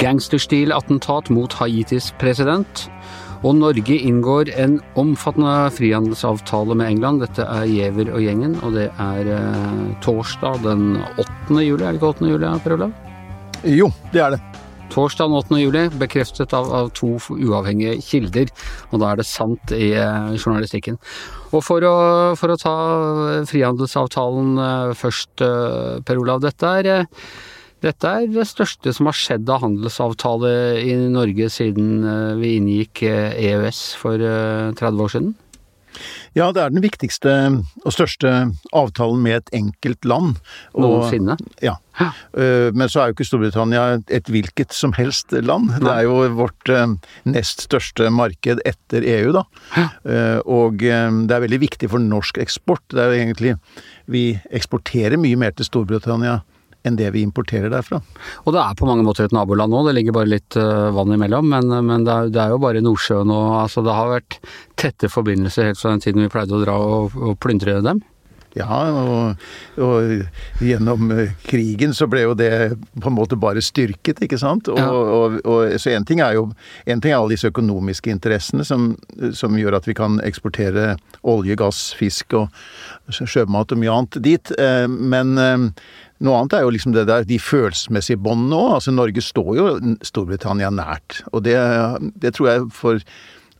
Gangsterstil-attentat mot Haitis president. Og Norge inngår en omfattende frihandelsavtale med England. Dette er Giæver og gjengen, og det er eh, torsdag den 8. juli. Er det ikke 8. juli, Per Olav? Jo, det er det. Torsdag den 8. juli, bekreftet av, av, to uavhengige kilder. Og da er det sant i eh, journalistikken. Og for å, for å ta frihandelsavtalen eh, først, eh, Per Olav. Dette er dette er det største som har skjedd av handelsavtale i Norge siden vi inngikk EØS e for 30 eh, år siden? Ja, det er den viktigste og største avtalen med et enkelt land. Noensinne? Ja. Men så er jo ikke Storbritannia et hvilket som helst land. Det er jo vårt nest største marked etter EU, da. Og det er veldig viktig for norsk eksport. Det er jo egentlig Vi eksporterer mye mer til Storbritannia enn det vi importerer derfra. Og det er på mange måter et naboland nå, det ligger bare litt uh, vann imellom. Men, men det, er, det, er, jo bare Nordsjøen og altså Det har vært tette forbindelser helt fra den tiden vi pleide å dra og, og plyndre dem. Ja, og, og, gjennom eh, krigen så ble jo det på en måte bare styrket, ikke sant. Og, ja. og så én ting er jo en ting er alle disse økonomiske interessene som, som, gjør at vi kan eksportere olje, gass, fisk og sjømat og mye annet dit. Eh, men noe annet er jo liksom det der, de følelsesmessige båndene òg. Altså, Norge står jo Storbritannia nært. Og det, det tror jeg for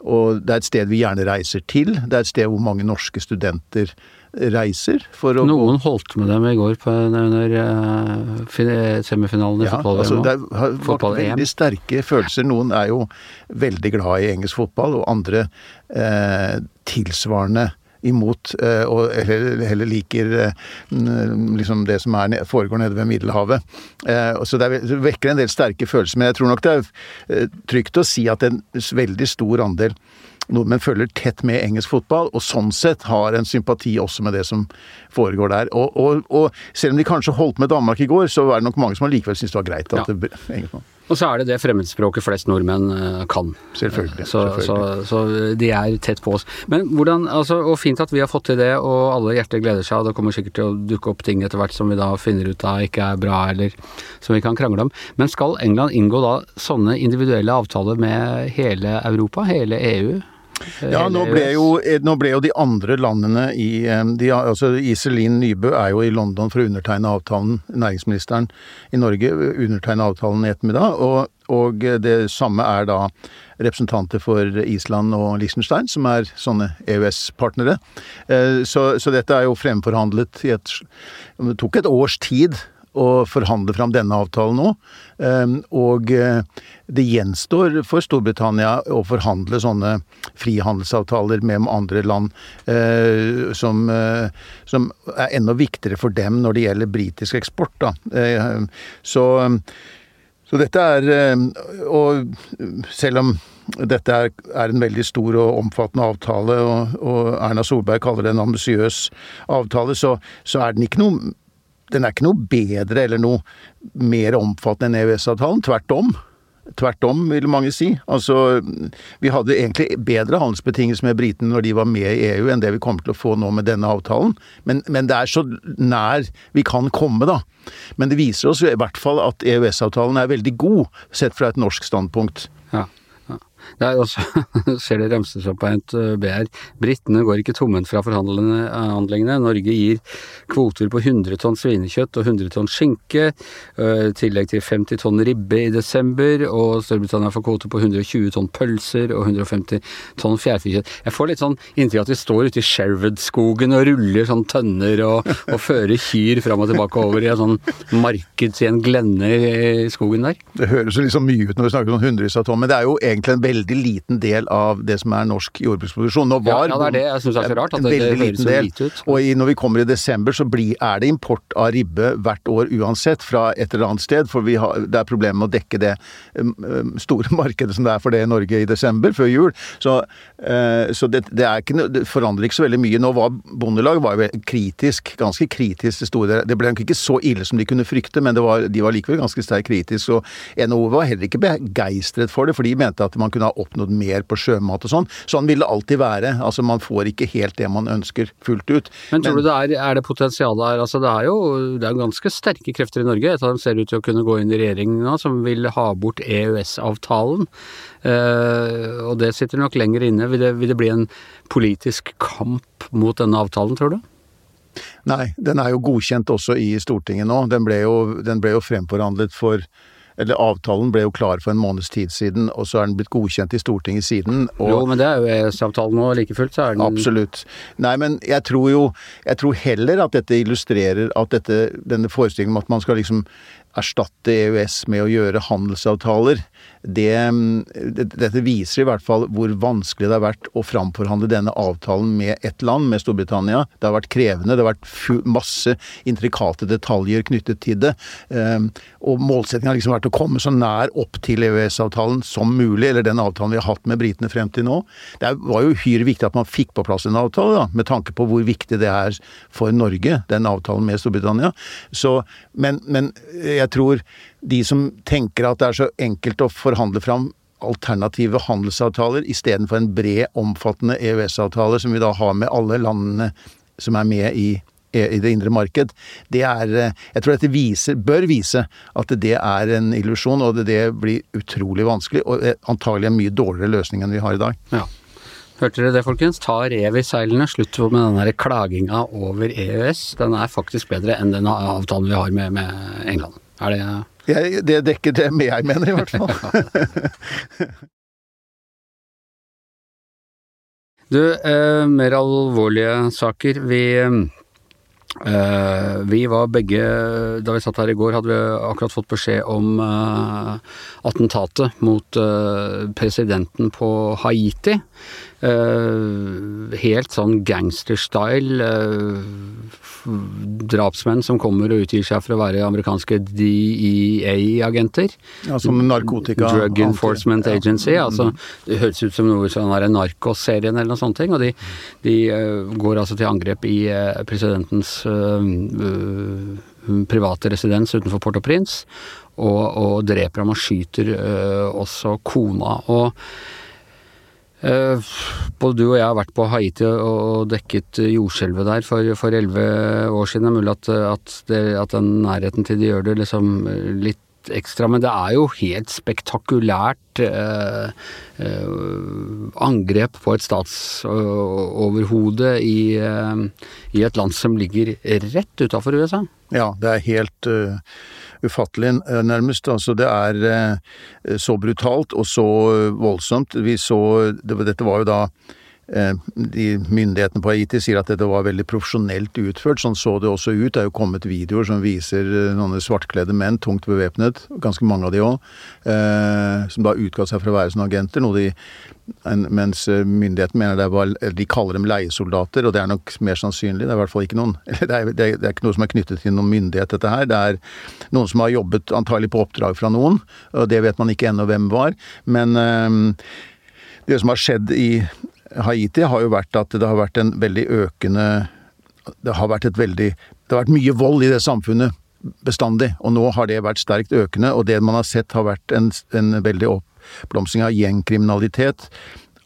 Og det er et sted vi gjerne reiser til. Det er et sted hvor mange norske studenter reiser for å Noen holdt med dem i går på, under uh, semifinalen i ja, fotball-VM. Altså, det har vært veldig sterke følelser. Noen er jo veldig glad i engelsk fotball, og andre eh, tilsvarende imot, eh, og heller, heller liker eh, liksom det som er, foregår nede ved Middelhavet. Eh, så det vekker en del sterke følelser. Men jeg tror nok det er trygt å si at en veldig stor andel nordmenn følger tett med engelsk fotball, og sånn sett har en sympati også med det som foregår der. Og, og, og selv om de kanskje holdt med Danmark i går, så er det nok mange som allikevel syns det var greit at ja. det engelskmann. Og så er det det fremmedspråket flest nordmenn eh, kan. Selvfølgelig. Så, selvfølgelig. Så, så, de er tett på oss. Men hvordan, altså, Og fint at vi har fått til det, og alle hjerter gleder seg. og Det kommer sikkert til å dukke opp ting etter hvert som vi da finner ut av ikke er bra, eller som vi kan krangle om. Men skal England inngå da sånne individuelle avtaler med hele Europa, hele EU? Ja, nå ble, jo, eh, nå ble, jo, de andre landene i eh, de, altså Iselin Nybø er jo i London for å undertegne avtalen, næringsministeren i Norge undertegne avtalen i ettermiddag. Og, og, det samme er da representanter for Island og Liechtenstein, som er sånne EØS-partnere. Eh, så, så, dette er jo fremforhandlet i et Det tok et års tid å forhandle fram denne avtalen nå. Ehm, og eh, det gjenstår for Storbritannia å forhandle sånne frihandelsavtaler med andre land eh, som, eh, som er enda viktigere for dem når det gjelder britisk eksport. Da. Så, så dette er Og selv om dette er, er, en veldig stor og omfattende avtale, og, og Erna Solberg kaller det en ambisiøs avtale, så, så, er den ikke noe den er ikke noe bedre eller noe mer omfattende enn EØS-avtalen. Tvert om. Tvert om, vil mange si. Altså, vi hadde egentlig bedre handelsbetingelser med britene når de var med i EU, enn det vi kommer til å få nå med denne avtalen. Men, men, det er så nær vi kan komme, da. Men det viser oss i hvert fall at EØS-avtalen er veldig god, sett fra et norsk standpunkt. Er også, ser det remses opp av et BR. britene går ikke tomhendt fra forhandlingene. Norge gir kvoter på 100 tonn svinekjøtt og 100 tonn skinke, eh, i tillegg til 50 tonn ribbe i desember, og Storbritannia får kvoter på 120 tonn pølser og 150 tonn fjærfekjøtt. Jeg får litt sånn inntrykk at vi står ute i Sherwood-skogen og ruller sånn tønner og, og fører kyr fram og tilbake over i en sånn marked i en glenne i skogen der. Det høres jo liksom mye ut når vi snakker om hundrevis av tonn, men det er jo egentlig en veldig liten del av det som er norsk jordbruksproduksjon. Nå var ja, ja, det er det jeg syns er så rart. At det, det høres så lite ut. Og i, når vi kommer i desember, så blir, er det import av ribbe hvert år uansett, fra et eller annet sted. For har, det er problemer med å dekke det um, um, store markedet som det er for det i Norge i desember, før jul. Så, uh, så det, det, ikke, det, forandrer ikke så veldig mye. Nå var Bondelag var jo kritisk, ganske kritisk til store Det ble nok ikke så ille som de kunne frykte, men var, de var likevel ganske sterkt kritiske. Og NHO var heller ikke begeistret for det, for de mente at man kunne kunne ha oppnådd mer på sjømat og sånn. Sånn vil det alltid være. Altså man får ikke helt det man ønsker fullt ut. Men tror Men, du det er, er det potensial der? Altså det er jo det er ganske sterke krefter i Norge. Et av dem ser ut til å kunne gå inn i regjeringen nå, som vil ha bort EØS-avtalen. Uh, og det sitter nok lenger inne. Vil det, vil det bli en politisk kamp mot denne avtalen, tror du? Nei, den er jo godkjent også i Stortinget nå. Den ble jo, den ble jo fremforhandlet for eller avtalen ble jo klar for en måneds tid siden, og så er den blitt godkjent i Stortinget siden. jo, men det er jo EØS-avtalen nå, like fullt så er den Absolutt. Nei, men jeg tror jo Jeg tror heller at dette illustrerer at dette, denne forestillingen om at man skal liksom erstatte EØS med å gjøre handelsavtaler, det, dette viser i hvert fall hvor vanskelig det har vært å framforhandle denne avtalen med ett land, med Storbritannia. Det har vært krevende, det har vært masse intrikate detaljer knyttet til det. Ehm, og målsettingen har liksom vært å komme så nær opp til EØS-avtalen som mulig, eller den avtalen vi har hatt med britene frem til nå. Det var jo uhyre viktig at man fikk på plass en avtale, da, med tanke på hvor viktig det er for Norge, den avtalen med Storbritannia. Så, men, men jeg tror de som tenker at det er så enkelt å forhandle fram alternative handelsavtaler istedenfor en bred, omfattende EØS-avtale som vi da har med alle landene som er med i, i det indre marked, det er Jeg tror dette viser, bør vise at det er en illusjon, og det blir utrolig vanskelig, og antagelig en mye dårligere løsning enn vi har i dag. Ja. Hørte dere det, folkens? Ta rev i seilene. Slutt med den der klaginga over EØS. Den er faktisk bedre enn den avtalen vi har med, med England. Er det jeg, Det dekker det jeg mener, i hvert fall. du, eh, mer alvorlige saker. Vi Uh, vi var begge, da vi satt her i går, hadde vi akkurat fått beskjed om uh, attentatet mot uh, presidenten på Haiti. Helt sånn gangsterstyle. drapsmenn som kommer og utgir seg for å være amerikanske DEA-agenter. Ja, Som narkotika... Drug Enforcement ja. Agency. altså Det høres ut som noe sånn Narkos-serien eller noe sånt. Og de, de går altså til angrep i presidentens private residens utenfor Port-au-Prince, og, og, dreper ham og skyter også kona. og både du og jeg har vært på Haiti og dekket jordskjelvet der for elleve år siden. Det er mulig at, at, det, at, den nærheten til de gjør det liksom litt ekstra, men det er jo helt spektakulært eh, eh, angrep på et statsoverhode i, eh, i, et land som ligger rett utafor USA. Ja, det er helt uh, ufattelig, eh, nærmest. Altså, det er uh, så brutalt og så voldsomt. Vi så Dette var jo da Eh, myndighetene på Haiti sier at dette var veldig profesjonelt utført. Sånn så det også ut. Det er jo kommet videoer som viser eh, noen svartkledde menn, tungt bevæpnet, ganske mange av de òg, eh, som da utga seg for å være sånne agenter. noe de mens myndighetene mener det var, de kaller dem leiesoldater, og det er nok mer sannsynlig. Det er i hvert fall ikke noen det er, det er, ikke noe som er knyttet til noen myndighet, dette her. Det er noen som har jobbet antagelig på oppdrag fra noen, og det vet man ikke ennå hvem var. Men det som har skjedd i Haiti har jo vært at det har vært en veldig økende Det har vært et veldig Det har vært mye vold i det samfunnet bestandig, og nå har det vært sterkt økende. Og det man har sett har vært en, en veldig oppblomstring av gjengkriminalitet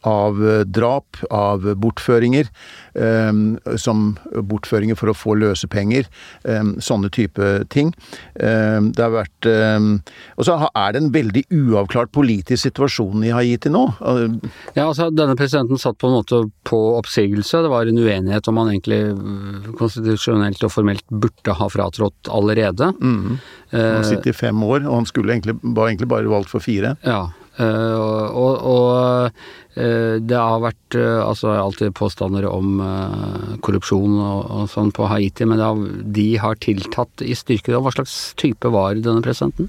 av eh, drap, av bortføringer, um, som bortføringer for å få løsepenger, um, sånne type ting. Um, det har vært Og så er det en veldig uavklart politisk situasjon i Haiti nå. Ja, altså denne presidenten satt på en måte på oppsigelse. Det var en uenighet om han egentlig øh, konstitusjonelt og formelt burde ha fratrådt allerede. Mm. Han har sittet i fem år, og han skulle egentlig, var egentlig bare valgt for fire. Ja, og, og uh, det har vært uh, altså alltid påstander om korrupsjon og, og, sånn på Haiti, men har, de har tiltatt i styrke. Hva slags type var denne presidenten?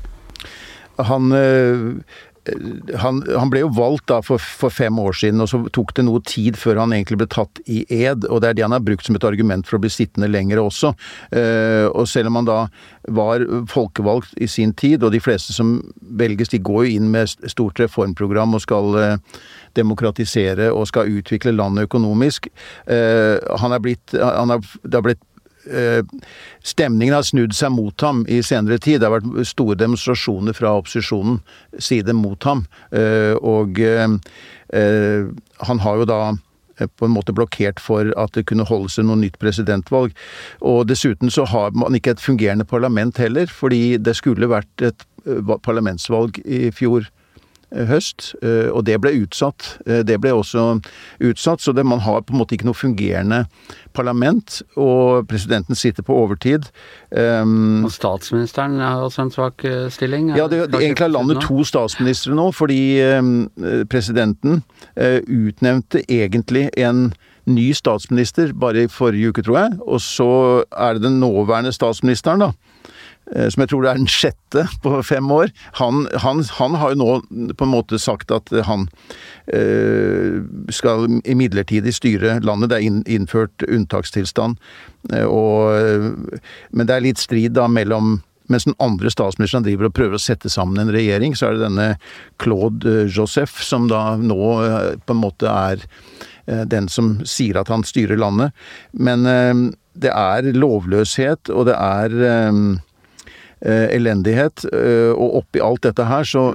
Han han, han, ble jo valgt da for, for, fem år siden, og så tok det noe tid før han egentlig ble tatt i ed. og Det er det han har brukt som et argument for å bli sittende lenger også. Uh, og selv om han da var folkevalgt i sin tid, og de fleste som velges, de går jo inn med stort reformprogram og skal uh, demokratisere og skal utvikle landet økonomisk. Uh, han er blitt, han er, det har blitt Stemningen har snudd seg mot ham i senere tid. Det har vært store demonstrasjoner fra opposisjonen side mot ham. Og han har jo da på en måte blokkert for at det kunne holde seg noe nytt presidentvalg. Og dessuten så har man ikke et fungerende parlament heller, fordi det skulle vært et parlamentsvalg i fjor Eh, høst, eh, og det ble utsatt. Eh, det ble også utsatt, så det, man har på en måte ikke noe fungerende parlament, og presidenten sitter på overtid. Um, og statsministeren har også en svak stilling? Ja, det, det egentlig har landet to statsministre nå, fordi um, presidenten uh, utnevnte egentlig en ny statsminister bare i forrige uke, tror jeg, og så er det den nåværende statsministeren, da Eh, som jeg tror det er den sjette på fem år, han, han, han, har jo nå på en måte sagt at han øh, skal midlertidig styre landet. Det er innført unntakstilstand. Eh, og, men det er litt strid da mellom mens den andre statsministeren driver og prøver å sette sammen en regjering, så er det denne Claude Joseph som da nå på en måte er den som sier at han styrer landet. Men det er lovløshet, og det er Eh, elendighet. Eh, og oppi alt dette her, så,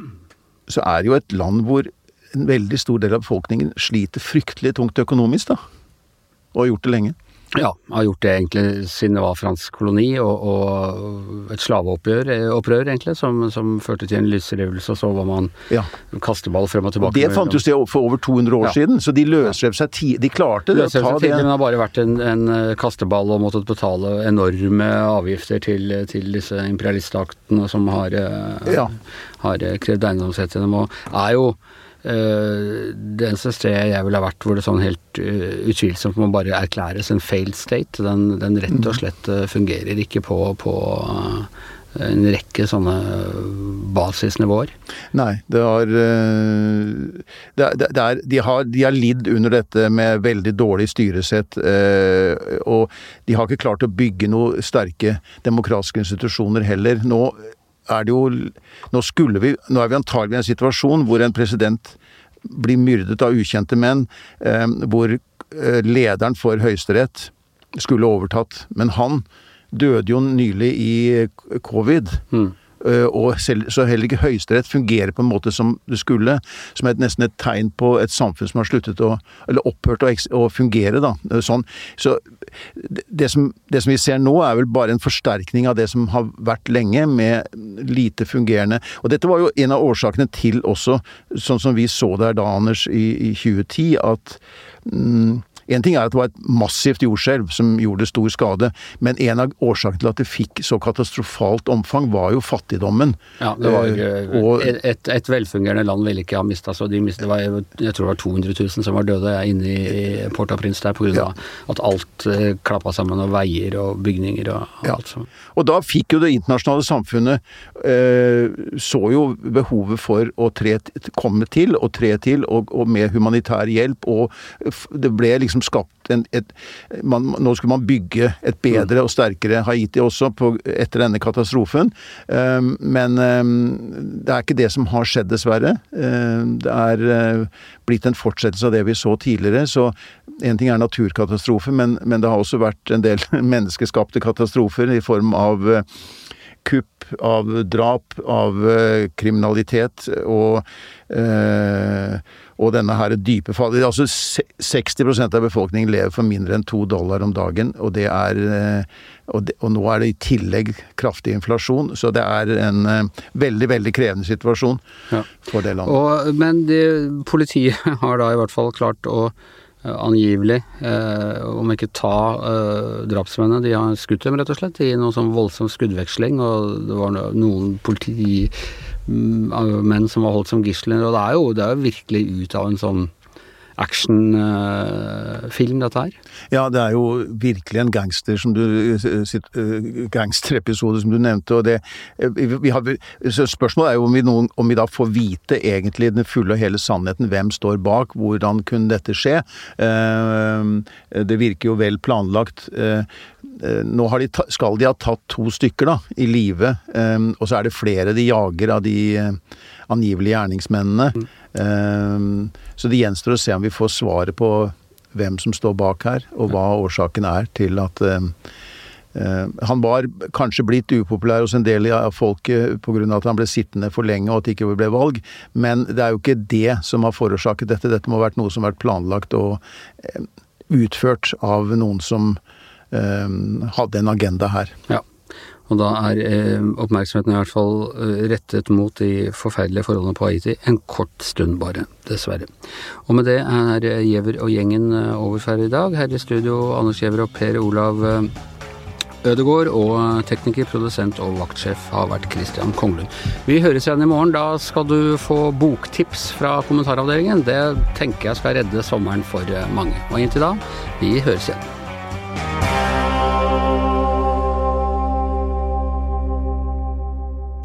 så er det jo et land hvor en veldig stor del av befolkningen sliter fryktelig tungt økonomisk, da. Og har gjort det lenge. Ja, har gjort det egentlig siden det var fransk koloni, og, og et slaveopprør, opprør, egentlig, som, som, førte til en lysrevelse, og så var man ja. kasteball frem og tilbake. Det fantes det for over 200 år ja. siden, så de løsrev seg ti, De klarte det. Løsrev seg tidlig, men det har bare vært en, en, eh, kasteball og måttet betale enorme avgifter til, til disse imperialistaktene som har, eh, ja. har krevd eiendomsrett til dem, og er jo det eneste stedet jeg ville ha vært hvor det sånn helt uh, utvilsomt må bare erklæres en failed state, den, den rett og mm. slett uh, fungerer ikke på, på en rekke sånne basisnivåer. Nei, det har, det er, det er, de, har de har lidd under dette med veldig dårlig styresett, og de har ikke klart å bygge noe sterke demokratiske institusjoner heller. Nå er det jo Nå skulle vi Nå er vi antagelig i en situasjon hvor en president blir myrdet av ukjente menn, eh, hvor eh, lederen for Høyesterett skulle overtatt. Men han døde jo nylig i covid. Mm. Eh, og selv, så heller ikke Høyesterett fungerer på en måte som det skulle. Som er nesten et tegn på et samfunn som har sluttet å Eller opphørt å, å fungere, da. Eh, sånn. Så det som, det som, vi ser nå, er vel bare en forsterkning av det som har vært lenge, med lite fungerende Og dette var jo en av årsakene til også, sånn som vi så der da, Anders, i, i 2010, at mm, en ting er at det var et massivt jordskjelv som gjorde stor skade, men en av årsakene til at det fikk så katastrofalt omfang, var jo fattigdommen. Ja, det var uh, og, et, et, velfungerende land ville ikke ha mista så de mistet, var, Jeg tror det var 200 000 som var døde inne i Port-au-Prince der pga. Ja. at alt eh, klappa sammen, og veier og bygninger og, og ja. alt sånt. Og da fikk jo det internasjonale samfunnet uh, så jo behovet for å tre, komme til og tre til, og, og med humanitær hjelp, og det ble liksom liksom skapt en et, man, Nå skulle man bygge et bedre og sterkere Haiti også på, etter denne katastrofen. Um, men um, det er ikke det som har skjedd, dessverre. Um, det er uh, blitt en fortsettelse av det vi så tidligere. Så en ting er naturkatastrofer, men, men det har også vært en del menneskeskapte katastrofer i form av uh, kupp, av drap, av uh, kriminalitet og uh, og denne her dype fallet Altså 60% av befolkningen lever for mindre enn to dollar om dagen, og det er eh, og, det, og, nå er det i tillegg kraftig inflasjon, så det er en veldig, veldig krevende situasjon ja. for det landet. Og, men det, politiet har da i hvert fall klart å angivelig, eh, om ikke ta drapsmennene, de har skutt dem rett og slett i noe sånn voldsom skuddveksling, og det var noen politi Mm, som var holdt som gisler. Og det er jo, det er jo virkelig ut av en sånn actionfilm, dette her. Ja, det er jo virkelig en gangster som du eh, gangsterepisode som du nevnte. og det, eh, har, Spørsmålet er jo om vi, noen, om vi, da får vite egentlig den fulle og hele sannheten. Hvem står bak? Hvordan kunne dette skje? Eh, det virker jo vel planlagt. Nå de, skal de ha tatt to stykker da, i live, og så er det flere de jager av de angivelige gjerningsmennene. Mm. Ehm, så det gjenstår å se om vi får svaret på hvem som står bak her, og hva årsaken er til at ehm, Eh, han var kanskje blitt upopulær hos en del av folket pga. at han ble sittende for lenge og at det ikke ble valg, men det er jo ikke det som har forårsaket dette. Dette må ha vært noe som har vært planlagt og utført av noen som hadde en agenda her. Ja. Og da er eh, oppmerksomheten i hvert fall rettet mot de forferdelige forholdene på Haiti en kort stund bare, dessverre. Og med det er Giæver og gjengen over for i dag. Her i studio Anders Giæver og Per Olav Ødegård, og tekniker, produsent og vaktsjef har vært Christian Konglund. Vi høres igjen i morgen. Da skal du få boktips fra kommentaravdelingen. Det tenker jeg skal redde sommeren for mange. Og inntil da, vi høres igjen.